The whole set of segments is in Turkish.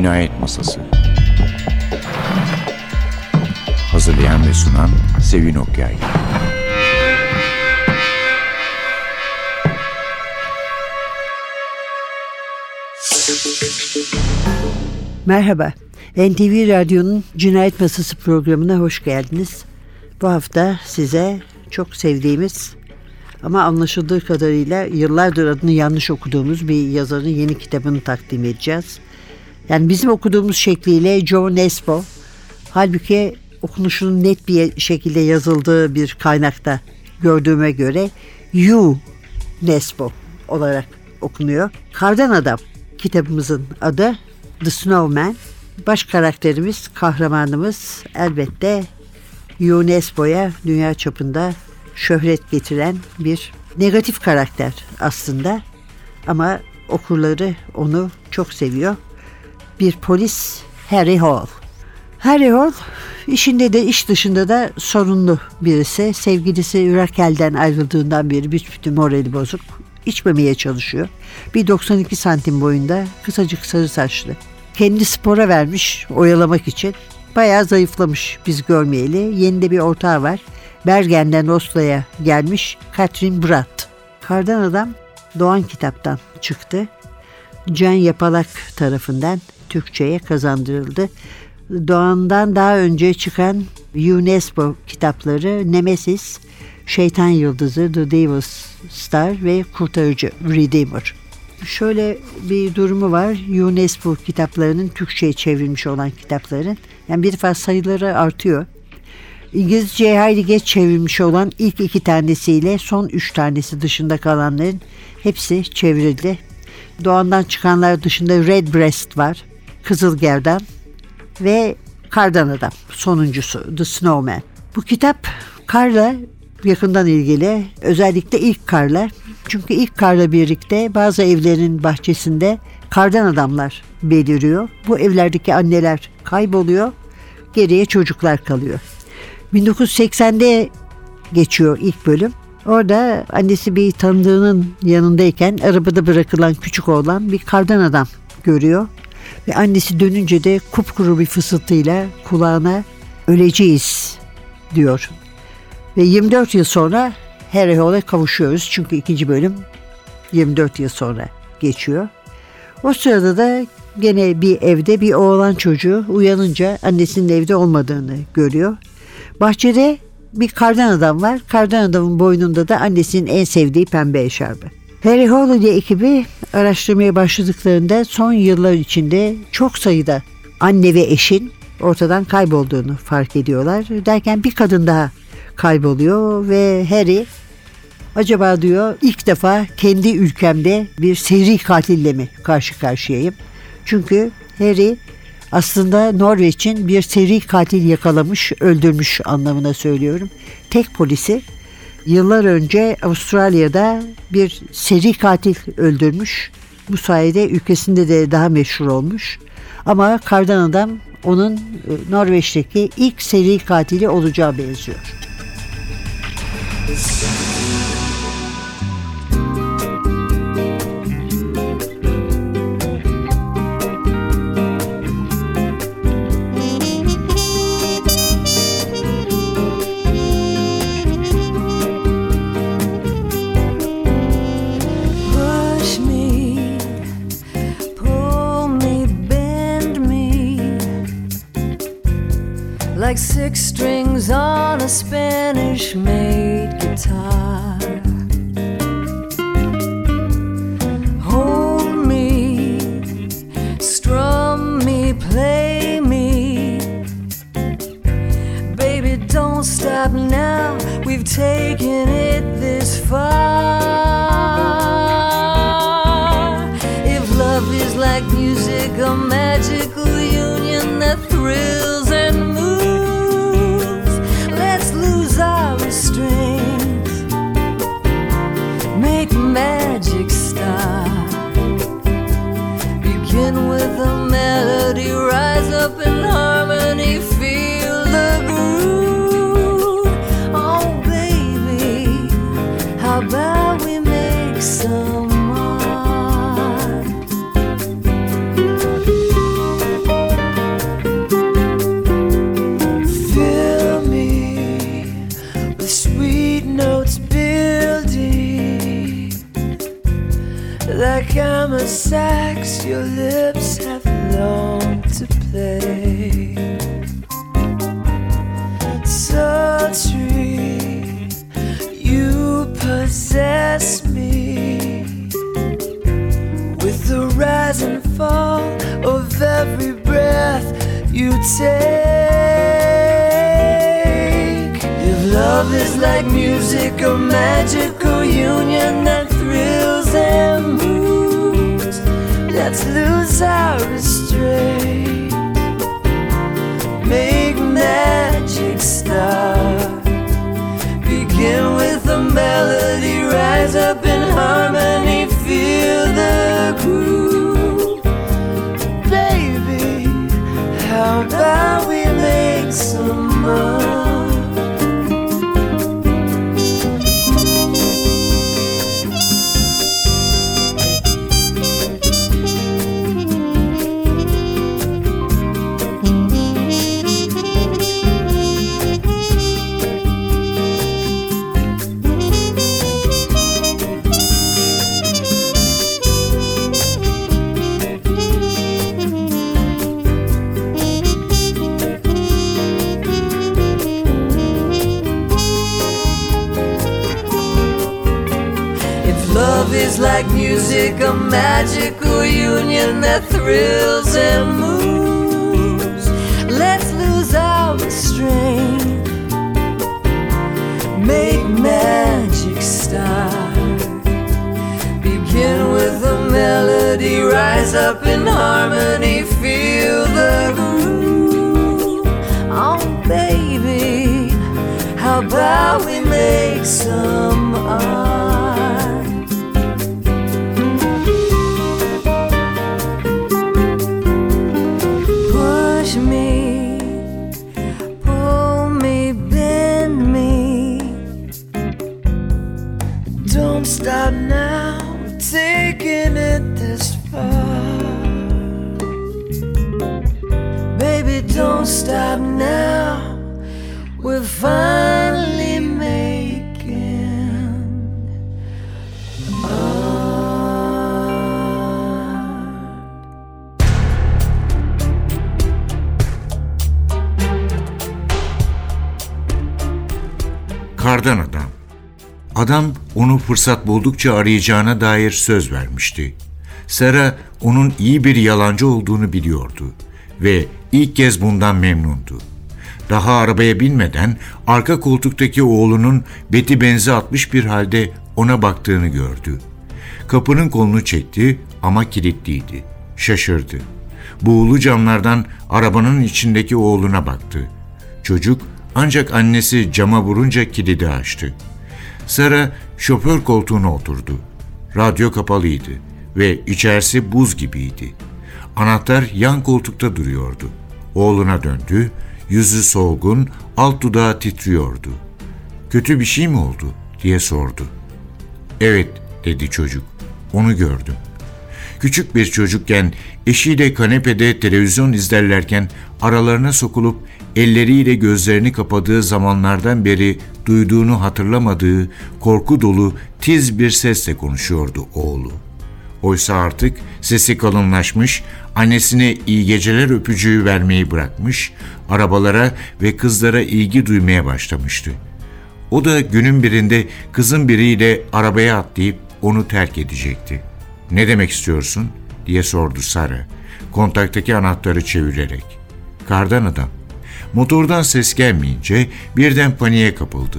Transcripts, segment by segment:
Cinayet Masası Hazırlayan ve sunan Sevin Okyay Merhaba, NTV Radyo'nun Cinayet Masası programına hoş geldiniz. Bu hafta size çok sevdiğimiz ama anlaşıldığı kadarıyla yıllardır adını yanlış okuduğumuz bir yazarın yeni kitabını takdim edeceğiz. Yani bizim okuduğumuz şekliyle Joe Nesbo. Halbuki okunuşunun net bir şekilde yazıldığı bir kaynakta gördüğüme göre You Nesbo olarak okunuyor. Kardan Adam kitabımızın adı The Snowman. Baş karakterimiz, kahramanımız elbette UNESCO'ya dünya çapında şöhret getiren bir negatif karakter aslında. Ama okurları onu çok seviyor. Bir polis Harry Hall. Harry Hall işinde de iş dışında da sorunlu birisi. Sevgilisi Raquel'den ayrıldığından beri bütün morali bozuk. İçmemeye çalışıyor. Bir 92 santim boyunda kısacık sarı saçlı. Kendi spora vermiş oyalamak için. Bayağı zayıflamış biz görmeyeli. Yeni de bir ortağı var. Bergen'den Oslo'ya gelmiş Katrin Bratt. Kardan Adam Doğan kitaptan çıktı. Can Yapalak tarafından Türkçe'ye kazandırıldı. Doğan'dan daha önce çıkan UNESCO kitapları Nemesis, Şeytan Yıldızı, The Devil's Star ve Kurtarıcı Redeemer. Şöyle bir durumu var. UNESCO kitaplarının Türkçe'ye çevrilmiş olan kitapların. Yani bir defa sayıları artıyor. İngilizceye hayli geç çevrilmiş olan ilk iki tanesiyle son üç tanesi dışında kalanların hepsi çevrildi. Doğandan çıkanlar dışında Red Breast var, Kızıl Gerdan ve Kardan Adam sonuncusu The Snowman. Bu kitap karla yakından ilgili özellikle ilk karla çünkü ilk karla birlikte bazı evlerin bahçesinde kardan adamlar beliriyor. Bu evlerdeki anneler kayboluyor. Geriye çocuklar kalıyor. 1980'de geçiyor ilk bölüm. Orada annesi bir tanıdığının yanındayken arabada bırakılan küçük oğlan bir kardan adam görüyor. Ve annesi dönünce de kupkuru bir fısıltıyla kulağına öleceğiz diyor. Ve 24 yıl sonra Harry kavuşuyoruz. Çünkü ikinci bölüm 24 yıl sonra geçiyor. O sırada da gene bir evde bir oğlan çocuğu uyanınca annesinin evde olmadığını görüyor. Bahçede bir kardan adam var. Kardan adamın boynunda da annesinin en sevdiği pembe eşarbı. Harry ile ekibi araştırmaya başladıklarında son yıllar içinde çok sayıda anne ve eşin ortadan kaybolduğunu fark ediyorlar. Derken bir kadın daha kayboluyor ve Harry acaba diyor ilk defa kendi ülkemde bir seri katille mi karşı karşıyayım? Çünkü Harry aslında Norveç'in bir seri katil yakalamış, öldürmüş anlamına söylüyorum. Tek polisi yıllar önce Avustralya'da bir seri katil öldürmüş. Bu sayede ülkesinde de daha meşhur olmuş. Ama kardan adam onun e, Norveç'teki ilk seri katili olacağı benziyor. Like six strings on a Spanish made guitar. A sax, your lips have longed to play. Sultry, you possess me with the rise and fall of every breath you take. If love is like music, a magical union that thrills and let's lose our restraint. Make magic start. Begin with a melody, rise up in harmony, feel the groove. Baby, how about we make some more? Magical union that thrills and moves, let's lose our restraint. Make magic start. Begin with a melody, rise up in harmony, feel the groove. Oh, baby, how about we make some fırsat buldukça arayacağına dair söz vermişti. Sara onun iyi bir yalancı olduğunu biliyordu ve ilk kez bundan memnundu. Daha arabaya binmeden arka koltuktaki oğlunun beti benzi atmış bir halde ona baktığını gördü. Kapının kolunu çekti ama kilitliydi. Şaşırdı. Buğulu camlardan arabanın içindeki oğluna baktı. Çocuk ancak annesi cama vurunca kilidi açtı. Sara şoför koltuğuna oturdu. Radyo kapalıydı ve içerisi buz gibiydi. Anahtar yan koltukta duruyordu. Oğluna döndü, yüzü solgun, alt dudağı titriyordu. Kötü bir şey mi oldu diye sordu. Evet dedi çocuk. Onu gördüm. Küçük bir çocukken eşiyle kanepede televizyon izlerlerken aralarına sokulup elleriyle gözlerini kapadığı zamanlardan beri duyduğunu hatırlamadığı korku dolu tiz bir sesle konuşuyordu oğlu. Oysa artık sesi kalınlaşmış, annesine iyi geceler öpücüğü vermeyi bırakmış, arabalara ve kızlara ilgi duymaya başlamıştı. O da günün birinde kızın biriyle arabaya atlayıp onu terk edecekti. Ne demek istiyorsun? diye sordu Sara, kontaktaki anahtarı çevirerek. Kardan adam. Motordan ses gelmeyince birden paniğe kapıldı.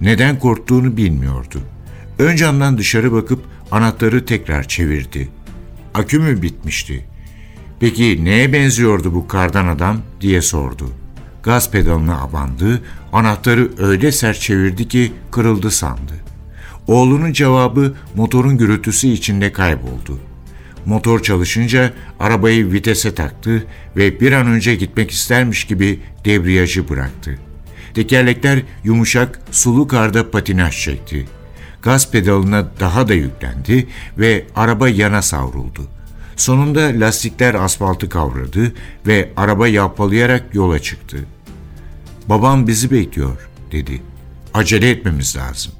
Neden korktuğunu bilmiyordu. Ön camdan dışarı bakıp anahtarı tekrar çevirdi. Akü mü bitmişti? Peki neye benziyordu bu kardan adam diye sordu. Gaz pedalına abandı, anahtarı öyle sert çevirdi ki kırıldı sandı. Oğlunun cevabı motorun gürültüsü içinde kayboldu. Motor çalışınca arabayı vitese taktı ve bir an önce gitmek istermiş gibi debriyajı bıraktı. Tekerlekler yumuşak, sulu karda patinaj çekti. Gaz pedalına daha da yüklendi ve araba yana savruldu. Sonunda lastikler asfaltı kavradı ve araba yalpalayarak yola çıktı. Babam bizi bekliyor dedi. Acele etmemiz lazım.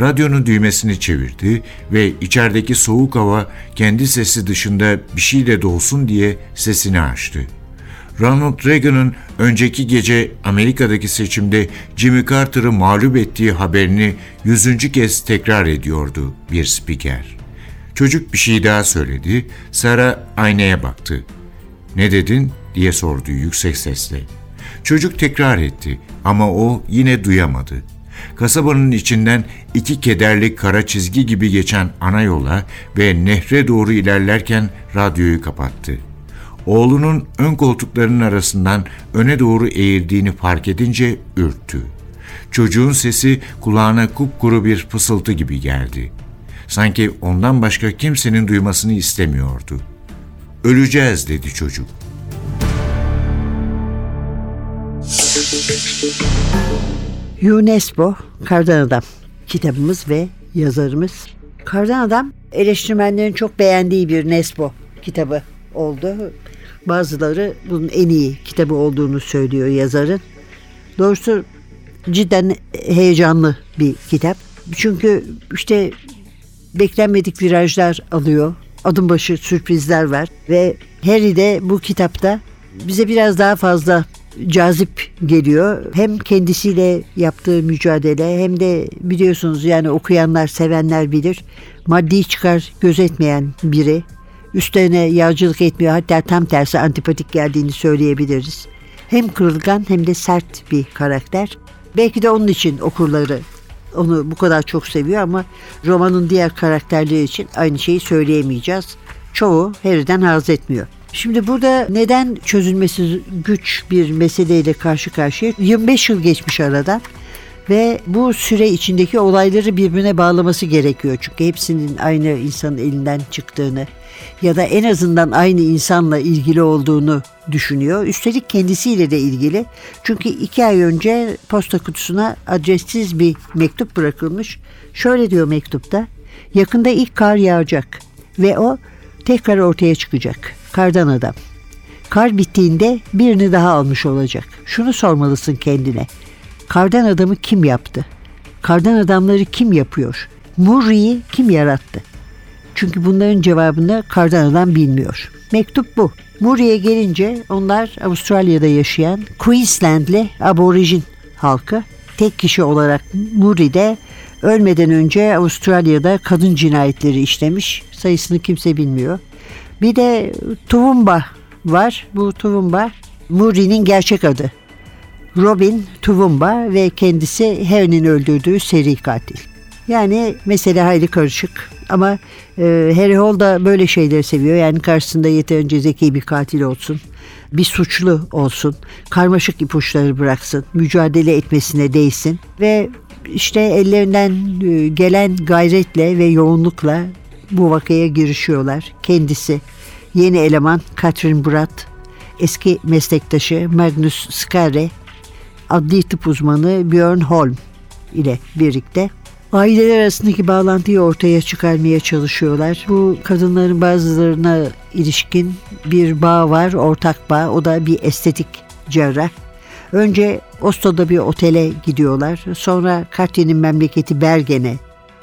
Radyonun düğmesini çevirdi ve içerideki soğuk hava kendi sesi dışında bir şeyle dolsun diye sesini açtı. Ronald Reagan'ın önceki gece Amerika'daki seçimde Jimmy Carter'ı mağlup ettiği haberini yüzüncü kez tekrar ediyordu bir spiker. Çocuk bir şey daha söyledi, Sarah aynaya baktı. Ne dedin diye sordu yüksek sesle. Çocuk tekrar etti ama o yine duyamadı. Kasabanın içinden iki kederli kara çizgi gibi geçen ana yola ve nehre doğru ilerlerken radyoyu kapattı. Oğlunun ön koltuklarının arasından öne doğru eğildiğini fark edince ürktü. Çocuğun sesi kulağına kupkuru bir fısıltı gibi geldi. Sanki ondan başka kimsenin duymasını istemiyordu. Öleceğiz dedi çocuk. UNESCO Kardan Adam kitabımız ve yazarımız. Kardan Adam eleştirmenlerin çok beğendiği bir Nesbo kitabı oldu. Bazıları bunun en iyi kitabı olduğunu söylüyor yazarın. Doğrusu cidden heyecanlı bir kitap. Çünkü işte beklenmedik virajlar alıyor. Adım başı sürprizler var ve Harry de bu kitapta bize biraz daha fazla cazip geliyor. Hem kendisiyle yaptığı mücadele hem de biliyorsunuz yani okuyanlar, sevenler bilir. Maddi çıkar gözetmeyen biri. Üstlerine yağcılık etmiyor hatta tam tersi antipatik geldiğini söyleyebiliriz. Hem kırılgan hem de sert bir karakter. Belki de onun için okurları onu bu kadar çok seviyor ama romanın diğer karakterleri için aynı şeyi söyleyemeyeceğiz. Çoğu Harry'den haz etmiyor. Şimdi burada neden çözülmesi güç bir meseleyle karşı karşıya? 25 yıl geçmiş aradan ve bu süre içindeki olayları birbirine bağlaması gerekiyor. Çünkü hepsinin aynı insanın elinden çıktığını ya da en azından aynı insanla ilgili olduğunu düşünüyor. Üstelik kendisiyle de ilgili. Çünkü iki ay önce posta kutusuna adressiz bir mektup bırakılmış. Şöyle diyor mektupta. Yakında ilk kar yağacak ve o tekrar ortaya çıkacak. Kardan adam. Kar bittiğinde birini daha almış olacak. Şunu sormalısın kendine. Kardan adamı kim yaptı? Kardan adamları kim yapıyor? Murray'i kim yarattı? Çünkü bunların cevabını kardan adam bilmiyor. Mektup bu. Murray'e gelince onlar Avustralya'da yaşayan Queensland'li aborijin halkı. Tek kişi olarak Murray'de ölmeden önce Avustralya'da kadın cinayetleri işlemiş. Sayısını kimse bilmiyor. Bir de Tuvumba var. Bu Tuvumba Murray'nin gerçek adı. Robin Tuvumba ve kendisi Harry'nin öldürdüğü seri katil. Yani mesele hayli karışık ama e, Harry Hall da böyle şeyleri seviyor. Yani karşısında yeterince zeki bir katil olsun, bir suçlu olsun, karmaşık ipuçları bıraksın, mücadele etmesine değsin ve işte ellerinden e, gelen gayretle ve yoğunlukla bu vakaya girişiyorlar. Kendisi, yeni eleman Catherine Bratt, eski meslektaşı Magnus Skare, adli tıp uzmanı Björn Holm ile birlikte aileler arasındaki bağlantıyı ortaya çıkarmaya çalışıyorlar. Bu kadınların bazılarına ilişkin bir bağ var, ortak bağ. O da bir estetik cerrah. Önce Oslo'da bir otele gidiyorlar. Sonra Katya'nın memleketi Bergen'e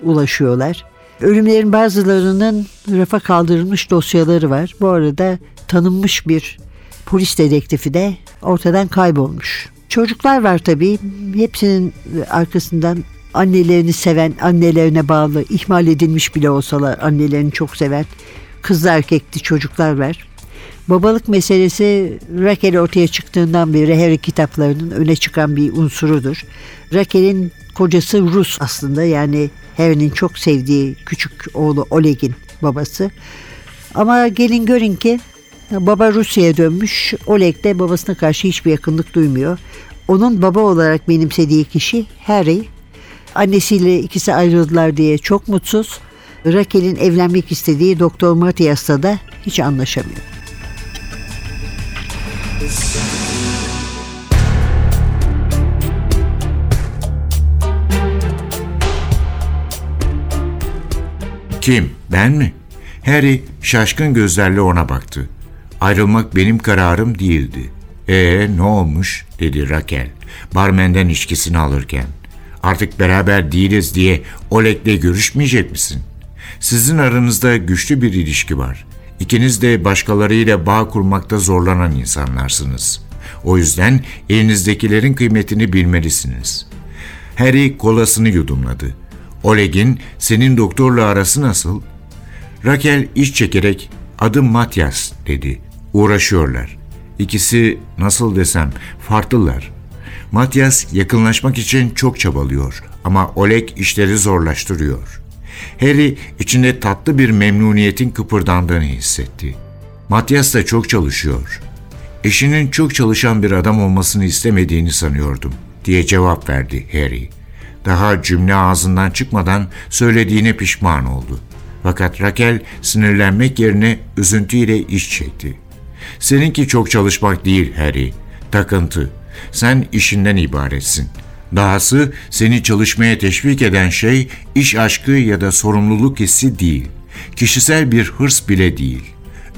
ulaşıyorlar. Ölümlerin bazılarının rafa kaldırılmış dosyaları var. Bu arada tanınmış bir polis dedektifi de ortadan kaybolmuş. Çocuklar var tabii. Hepsinin arkasından annelerini seven, annelerine bağlı, ihmal edilmiş bile olsalar annelerini çok seven kızlı erkekli çocuklar var. Babalık meselesi Raquel ortaya çıktığından beri Harry kitaplarının öne çıkan bir unsurudur. Raquel'in kocası Rus aslında yani Harry'nin çok sevdiği küçük oğlu Oleg'in babası. Ama gelin görün ki baba Rusya'ya dönmüş. Oleg de babasına karşı hiçbir yakınlık duymuyor. Onun baba olarak benimsediği kişi Harry. Annesiyle ikisi ayrıldılar diye çok mutsuz. Raquel'in evlenmek istediği Doktor Matias'la da hiç anlaşamıyor. Kim? Ben mi? Harry şaşkın gözlerle ona baktı. Ayrılmak benim kararım değildi. Ee ne olmuş? dedi Raquel barmenden içkisini alırken. Artık beraber değiliz diye Oleg'le görüşmeyecek misin? Sizin aranızda güçlü bir ilişki var. İkiniz de başkalarıyla bağ kurmakta zorlanan insanlarsınız. O yüzden elinizdekilerin kıymetini bilmelisiniz. Harry kolasını yudumladı. Oleg'in senin doktorla arası nasıl? Raquel iç çekerek adım Matyas dedi. Uğraşıyorlar. İkisi nasıl desem farklılar. Matyas yakınlaşmak için çok çabalıyor ama Oleg işleri zorlaştırıyor. Harry içinde tatlı bir memnuniyetin kıpırdandığını hissetti. Matyas da çok çalışıyor. Eşinin çok çalışan bir adam olmasını istemediğini sanıyordum diye cevap verdi Harry. Daha cümle ağzından çıkmadan söylediğine pişman oldu. Fakat Raquel sinirlenmek yerine üzüntüyle iş çekti. Seninki çok çalışmak değil Harry, takıntı. Sen işinden ibaretsin. Dahası seni çalışmaya teşvik eden şey iş aşkı ya da sorumluluk hissi değil. Kişisel bir hırs bile değil.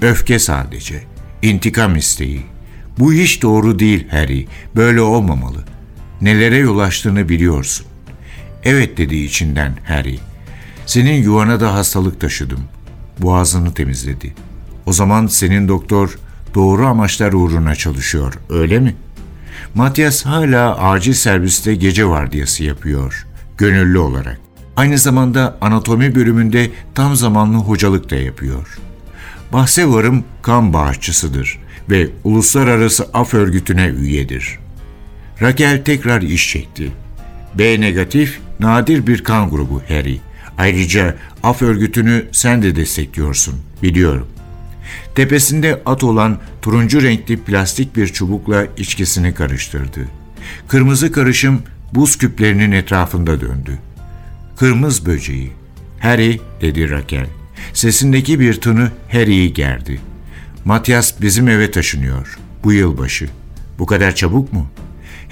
Öfke sadece. İntikam isteği. Bu hiç doğru değil Harry. Böyle olmamalı. Nelere yol açtığını biliyorsun. Evet dedi içinden Harry. Senin yuvana da hastalık taşıdım. Boğazını temizledi. O zaman senin doktor doğru amaçlar uğruna çalışıyor, öyle mi? Matias hala acil serviste gece vardiyası yapıyor, gönüllü olarak. Aynı zamanda anatomi bölümünde tam zamanlı hocalık da yapıyor. Bahse varım kan bağışçısıdır ve Uluslararası Af Örgütü'ne üyedir. Raquel tekrar iş çekti. B negatif nadir bir kan grubu Harry. Ayrıca af örgütünü sen de destekliyorsun, biliyorum. Tepesinde at olan turuncu renkli plastik bir çubukla içkisini karıştırdı. Kırmızı karışım buz küplerinin etrafında döndü. Kırmız böceği. Harry dedi Raquel. Sesindeki bir tını Harry'i gerdi. Matias bizim eve taşınıyor. Bu yılbaşı. Bu kadar çabuk mu?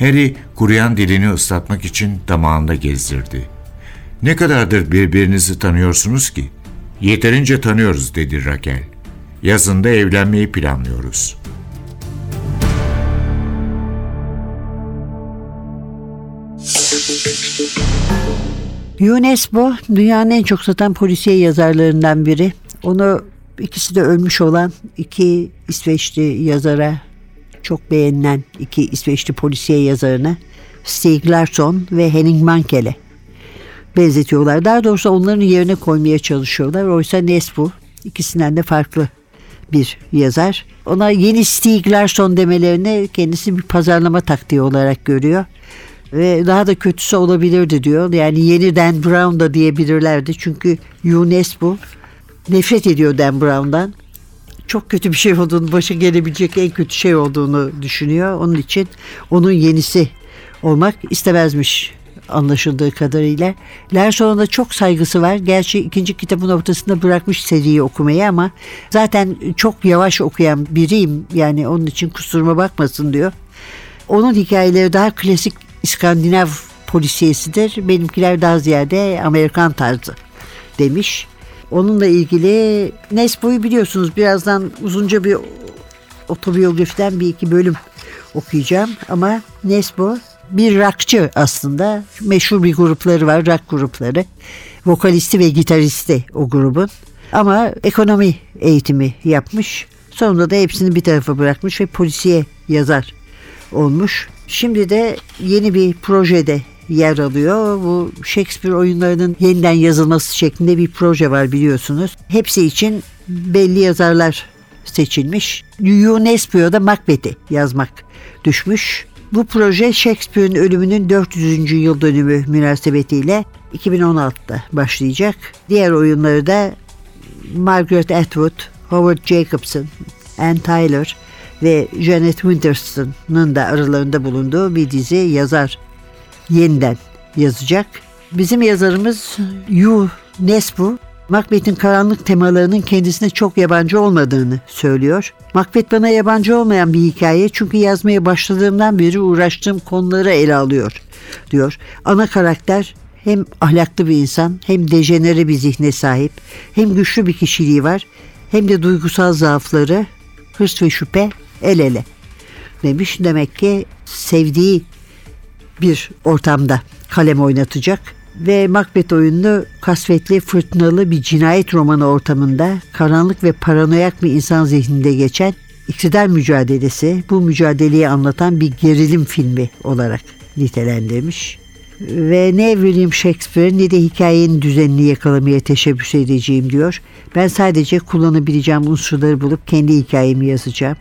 Harry kuruyan dilini ıslatmak için damağında gezdirdi. Ne kadardır birbirinizi tanıyorsunuz ki? Yeterince tanıyoruz dedi Raquel. Yazında evlenmeyi planlıyoruz. UNESCO dünyanın en çok satan polisiye yazarlarından biri. Onu ikisi de ölmüş olan iki İsveçli yazara çok beğenilen iki İsveçli polisiye yazarını Stieg Larsson ve Henning Mankell'e benzetiyorlar. Daha doğrusu onların yerine koymaya çalışıyorlar. Oysa Nesbu ikisinden de farklı bir yazar. Ona yeni Stieg Larsson demelerini kendisi bir pazarlama taktiği olarak görüyor. Ve daha da kötüsü olabilirdi diyor. Yani yeni Dan Brown da diyebilirlerdi. Çünkü UNESCO nefret ediyor Dan Brown'dan. Çok kötü bir şey olduğunu, başı gelebilecek en kötü şey olduğunu düşünüyor. Onun için onun yenisi olmak istemezmiş anlaşıldığı kadarıyla. Larson'a da çok saygısı var. Gerçi ikinci kitabın ortasında bırakmış seriyi okumayı ama zaten çok yavaş okuyan biriyim. Yani onun için kusuruma bakmasın diyor. Onun hikayeleri daha klasik İskandinav polisiyesidir. Benimkiler daha ziyade Amerikan tarzı demiş. Onunla ilgili Nesbo'yu biliyorsunuz birazdan uzunca bir otobiyografiden bir iki bölüm okuyacağım. Ama Nesbo bir rockçı aslında. Meşhur bir grupları var, rock grupları. Vokalisti ve gitaristi o grubun. Ama ekonomi eğitimi yapmış. Sonunda da hepsini bir tarafa bırakmış ve polisiye yazar olmuş. Şimdi de yeni bir projede yer alıyor. Bu Shakespeare oyunlarının yeniden yazılması şeklinde bir proje var biliyorsunuz. Hepsi için belli yazarlar seçilmiş. UNESCO'da Macbeth'i yazmak düşmüş. Bu proje Shakespeare'in ölümünün 400. yıl dönümü münasebetiyle 2016'da başlayacak. Diğer oyunları da Margaret Atwood, Howard Jacobson, Anne Tyler ve Janet Winterson'ın da aralarında bulunduğu bir dizi yazar yeniden yazacak. Bizim yazarımız Yu Nesbu Macbeth'in karanlık temalarının kendisine çok yabancı olmadığını söylüyor. Macbeth bana yabancı olmayan bir hikaye çünkü yazmaya başladığımdan beri uğraştığım konuları ele alıyor diyor. Ana karakter hem ahlaklı bir insan hem dejenere bir zihne sahip hem güçlü bir kişiliği var hem de duygusal zaafları hırs ve şüphe el ele demiş. Demek ki sevdiği bir ortamda kalem oynatacak ve Macbeth oyununu kasvetli, fırtınalı bir cinayet romanı ortamında karanlık ve paranoyak bir insan zihninde geçen iktidar mücadelesi, bu mücadeleyi anlatan bir gerilim filmi olarak nitelendirmiş. Ve ne William Shakespeare ne de hikayenin düzenini yakalamaya teşebbüs edeceğim diyor. Ben sadece kullanabileceğim unsurları bulup kendi hikayemi yazacağım.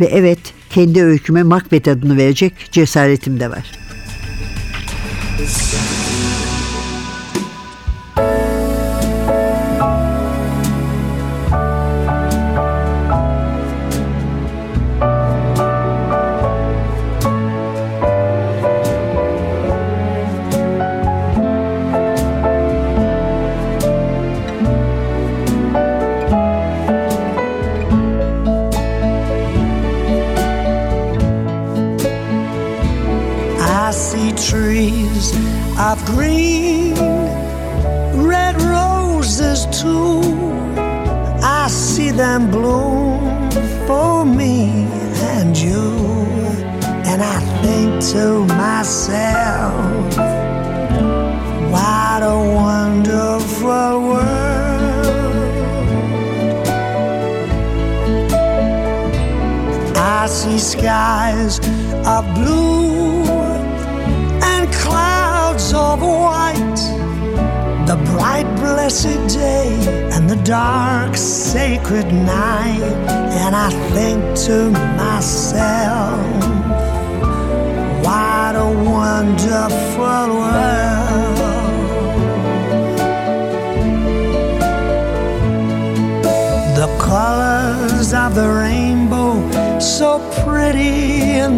Ve evet kendi öyküme Macbeth adını verecek cesaretim de var. It's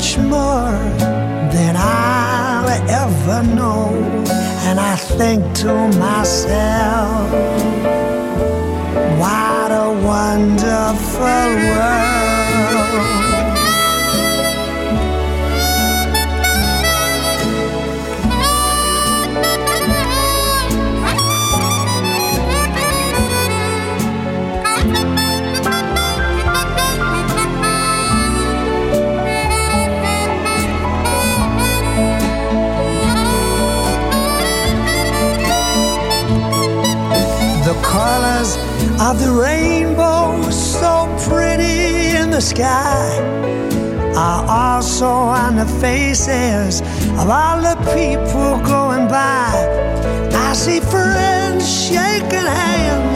Much more than I'll ever know. And I think to myself, what a wonderful world. Also on the faces of all the people going by. I see friends shaking hands,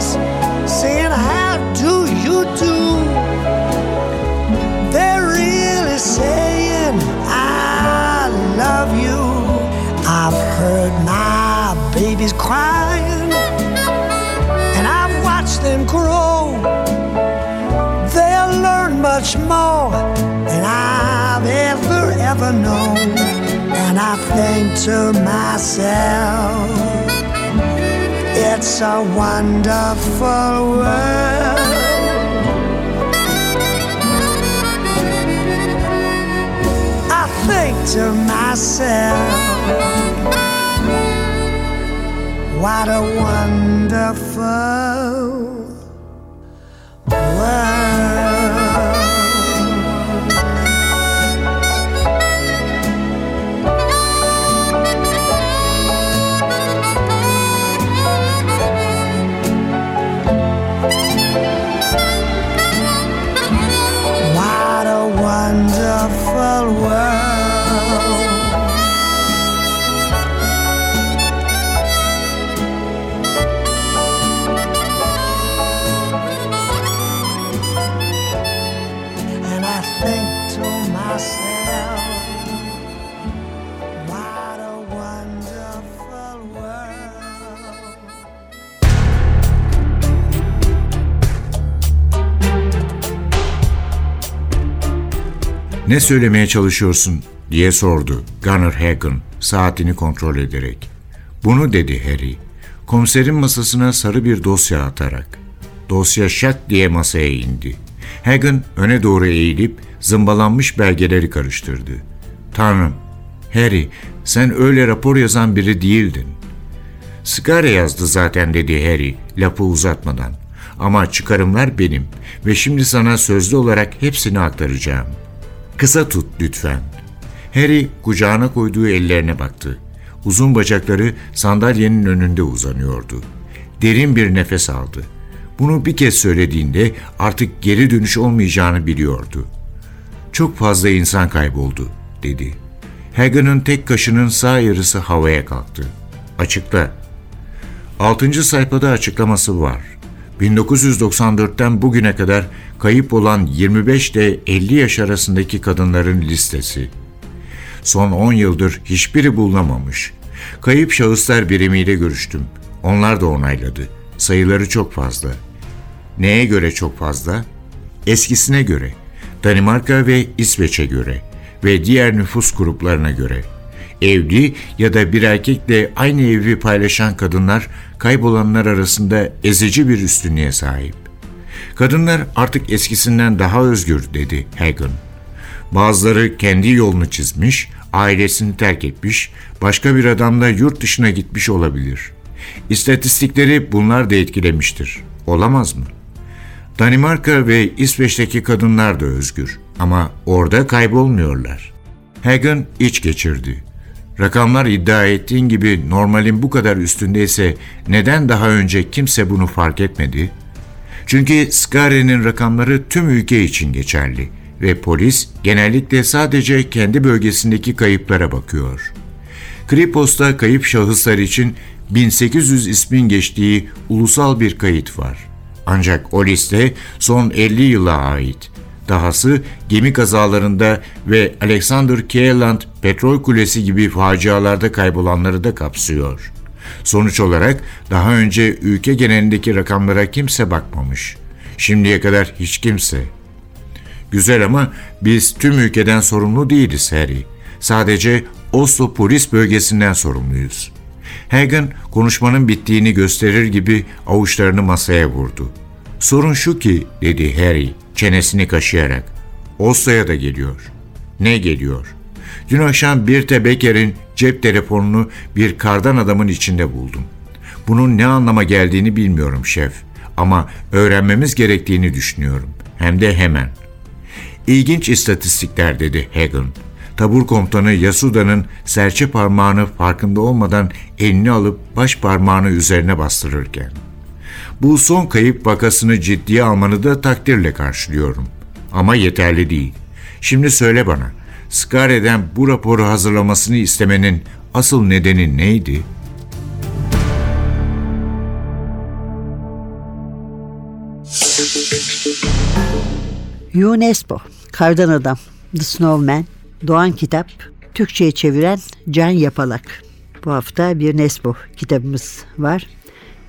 ever, known. And I think to myself, it's a wonderful world. I think to myself, what a wonderful world. Ne söylemeye çalışıyorsun diye sordu Gunnar Hagen saatini kontrol ederek. Bunu dedi Harry. Komiserin masasına sarı bir dosya atarak. Dosya şak diye masaya indi. Hagen öne doğru eğilip zımbalanmış belgeleri karıştırdı. Tanrım, Harry sen öyle rapor yazan biri değildin. Sigara yazdı zaten dedi Harry lafı uzatmadan. Ama çıkarımlar benim ve şimdi sana sözlü olarak hepsini aktaracağım. Kısa tut lütfen. Harry kucağına koyduğu ellerine baktı. Uzun bacakları sandalyenin önünde uzanıyordu. Derin bir nefes aldı. Bunu bir kez söylediğinde artık geri dönüş olmayacağını biliyordu. Çok fazla insan kayboldu, dedi. Hagen'ın tek kaşının sağ yarısı havaya kalktı. Açıkla. Altıncı sayfada açıklaması var. 1994'ten bugüne kadar kayıp olan 25 ile 50 yaş arasındaki kadınların listesi. Son 10 yıldır hiçbiri bulunamamış. Kayıp şahıslar birimiyle görüştüm. Onlar da onayladı. Sayıları çok fazla. Neye göre çok fazla? Eskisine göre. Danimarka ve İsveç'e göre ve diğer nüfus gruplarına göre. Evli ya da bir erkekle aynı evi paylaşan kadınlar kaybolanlar arasında ezici bir üstünlüğe sahip. Kadınlar artık eskisinden daha özgür dedi Hagen. Bazıları kendi yolunu çizmiş, ailesini terk etmiş, başka bir adamla yurt dışına gitmiş olabilir. İstatistikleri bunlar da etkilemiştir. Olamaz mı? Danimarka ve İsveç'teki kadınlar da özgür ama orada kaybolmuyorlar. Hagen iç geçirdi. Rakamlar iddia ettiğin gibi normalin bu kadar üstündeyse neden daha önce kimse bunu fark etmedi? Çünkü Skare'nin rakamları tüm ülke için geçerli ve polis genellikle sadece kendi bölgesindeki kayıplara bakıyor. Kripos'ta kayıp şahıslar için 1800 ismin geçtiği ulusal bir kayıt var. Ancak o liste son 50 yıla ait. Dahası gemi kazalarında ve Alexander Keeland petrol kulesi gibi facialarda kaybolanları da kapsıyor. Sonuç olarak daha önce ülke genelindeki rakamlara kimse bakmamış. Şimdiye kadar hiç kimse. Güzel ama biz tüm ülkeden sorumlu değiliz Harry. Sadece Oslo polis bölgesinden sorumluyuz. Hagen konuşmanın bittiğini gösterir gibi avuçlarını masaya vurdu. Sorun şu ki dedi Harry çenesini kaşıyarak. Oslo'ya da geliyor. Ne geliyor? Dün akşam bir Beker'in cep telefonunu bir kardan adamın içinde buldum. Bunun ne anlama geldiğini bilmiyorum şef ama öğrenmemiz gerektiğini düşünüyorum. Hem de hemen. İlginç istatistikler dedi Hagen. Tabur komutanı Yasuda'nın serçe parmağını farkında olmadan elini alıp baş parmağını üzerine bastırırken. Bu son kayıp vakasını ciddiye almanı da takdirle karşılıyorum. Ama yeterli değil. Şimdi söyle bana, Skare'den bu raporu hazırlamasını istemenin asıl nedeni neydi?'' UNESCO, Kardan Adam, The Snowman, Doğan Kitap, Türkçe'ye çeviren Can Yapalak. Bu hafta bir Nesbo kitabımız var.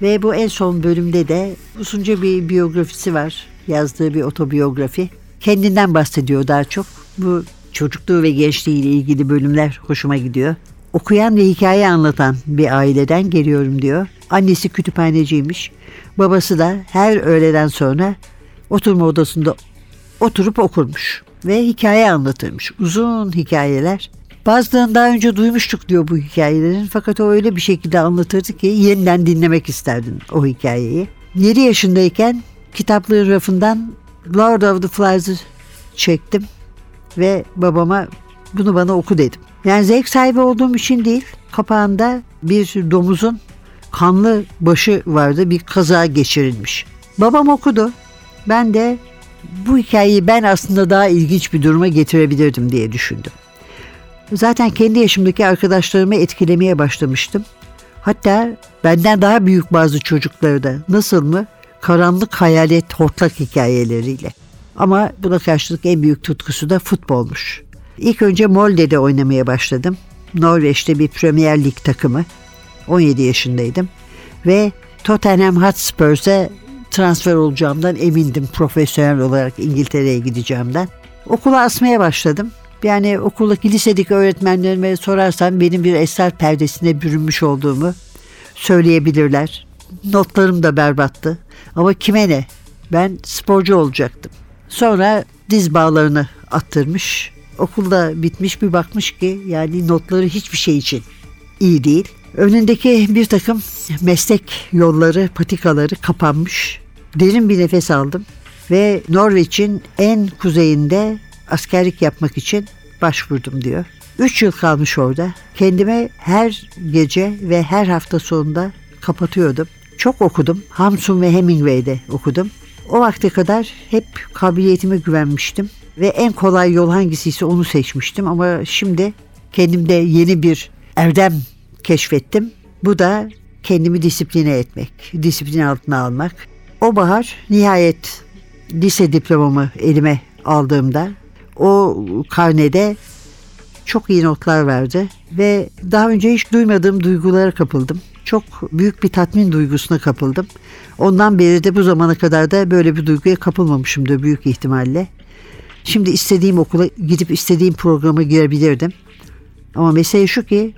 Ve bu en son bölümde de uzunca bir biyografisi var. Yazdığı bir otobiyografi. Kendinden bahsediyor daha çok. Bu çocukluğu ve gençliği ile ilgili bölümler hoşuma gidiyor. Okuyan ve hikaye anlatan bir aileden geliyorum diyor. Annesi kütüphaneciymiş. Babası da her öğleden sonra oturma odasında oturup okurmuş ve hikaye anlatırmış. Uzun hikayeler. Bazılarını daha önce duymuştuk diyor bu hikayelerin fakat o öyle bir şekilde anlatırdı ki yeniden dinlemek isterdin o hikayeyi. 7 yaşındayken kitaplığın rafından Lord of the Flies'ı çektim ve babama bunu bana oku dedim. Yani zevk sahibi olduğum için değil kapağında bir domuzun kanlı başı vardı bir kaza geçirilmiş. Babam okudu. Ben de bu hikayeyi ben aslında daha ilginç bir duruma getirebilirdim diye düşündüm. Zaten kendi yaşımdaki arkadaşlarımı etkilemeye başlamıştım. Hatta benden daha büyük bazı çocukları da nasıl mı karanlık hayalet hortlak hikayeleriyle. Ama buna karşılık en büyük tutkusu da futbolmuş. İlk önce Molde'de oynamaya başladım. Norveç'te bir Premier Lig takımı. 17 yaşındaydım. Ve Tottenham Hotspur'e transfer olacağımdan emindim profesyonel olarak İngiltere'ye gideceğimden. Okula asmaya başladım. Yani okuldaki lisedeki öğretmenlerime sorarsam benim bir esrar perdesine bürünmüş olduğumu söyleyebilirler. Notlarım da berbattı. Ama kime ne? Ben sporcu olacaktım. Sonra diz bağlarını attırmış. Okulda bitmiş bir bakmış ki yani notları hiçbir şey için iyi değil. Önündeki bir takım meslek yolları, patikaları kapanmış. Derin bir nefes aldım ve Norveç'in en kuzeyinde askerlik yapmak için başvurdum diyor. Üç yıl kalmış orada. Kendime her gece ve her hafta sonunda kapatıyordum. Çok okudum. Hamsun ve Hemingway'de okudum. O vakte kadar hep kabiliyetime güvenmiştim. Ve en kolay yol hangisiyse onu seçmiştim. Ama şimdi kendimde yeni bir erdem keşfettim. Bu da kendimi disipline etmek, disiplin altına almak. O bahar nihayet lise diplomamı elime aldığımda o karnede çok iyi notlar verdi ve daha önce hiç duymadığım duygulara kapıldım. Çok büyük bir tatmin duygusuna kapıldım. Ondan beri de bu zamana kadar da böyle bir duyguya kapılmamışımdır büyük ihtimalle. Şimdi istediğim okula gidip istediğim programa girebilirdim. Ama mesele şu ki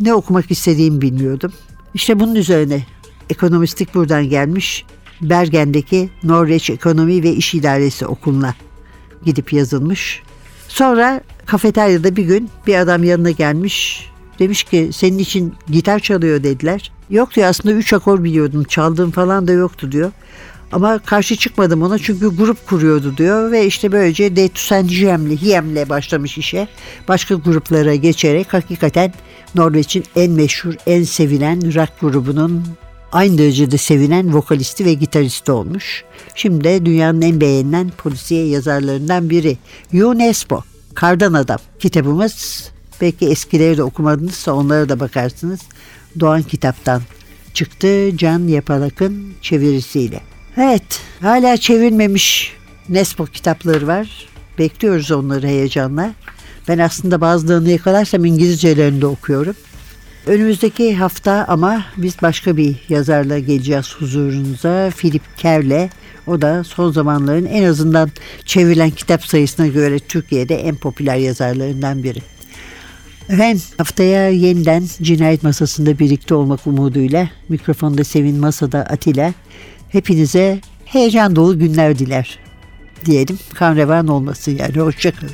ne okumak istediğimi bilmiyordum. İşte bunun üzerine ekonomistlik buradan gelmiş. Bergen'deki Norveç Ekonomi ve İş İdaresi Okulu'na gidip yazılmış. Sonra kafeteryada bir gün bir adam yanına gelmiş. Demiş ki senin için gitar çalıyor dediler. Yok diyor aslında üç akor biliyordum çaldığım falan da yoktu diyor. Ama karşı çıkmadım ona çünkü grup kuruyordu diyor ve işte böylece Detusen Hiem'le Hiem'le başlamış işe. Başka gruplara geçerek hakikaten Norveç'in en meşhur, en sevilen rock grubunun aynı derecede sevinen vokalisti ve gitaristi olmuş. Şimdi de dünyanın en beğenilen polisiye yazarlarından biri. UNESCO, Kardan Adam kitabımız. Belki eskileri de okumadınızsa onlara da bakarsınız. Doğan kitaptan çıktı Can Yapalak'ın çevirisiyle. Evet hala çevirmemiş Nespo kitapları var. Bekliyoruz onları heyecanla. Ben aslında bazılarını yakalarsam İngilizcelerini de okuyorum. Önümüzdeki hafta ama biz başka bir yazarla geleceğiz huzurunuza. Philip Kerr'le. O da son zamanların en azından çevrilen kitap sayısına göre Türkiye'de en popüler yazarlarından biri. Efendim haftaya yeniden cinayet masasında birlikte olmak umuduyla mikrofonda Sevin Masada Atilla hepinize heyecan dolu günler diler diyelim. Kan revan olmasın yani. Hoşçakalın.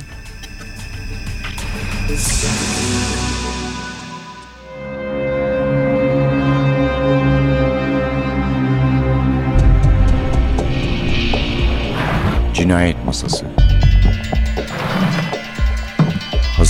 Cinayet Masası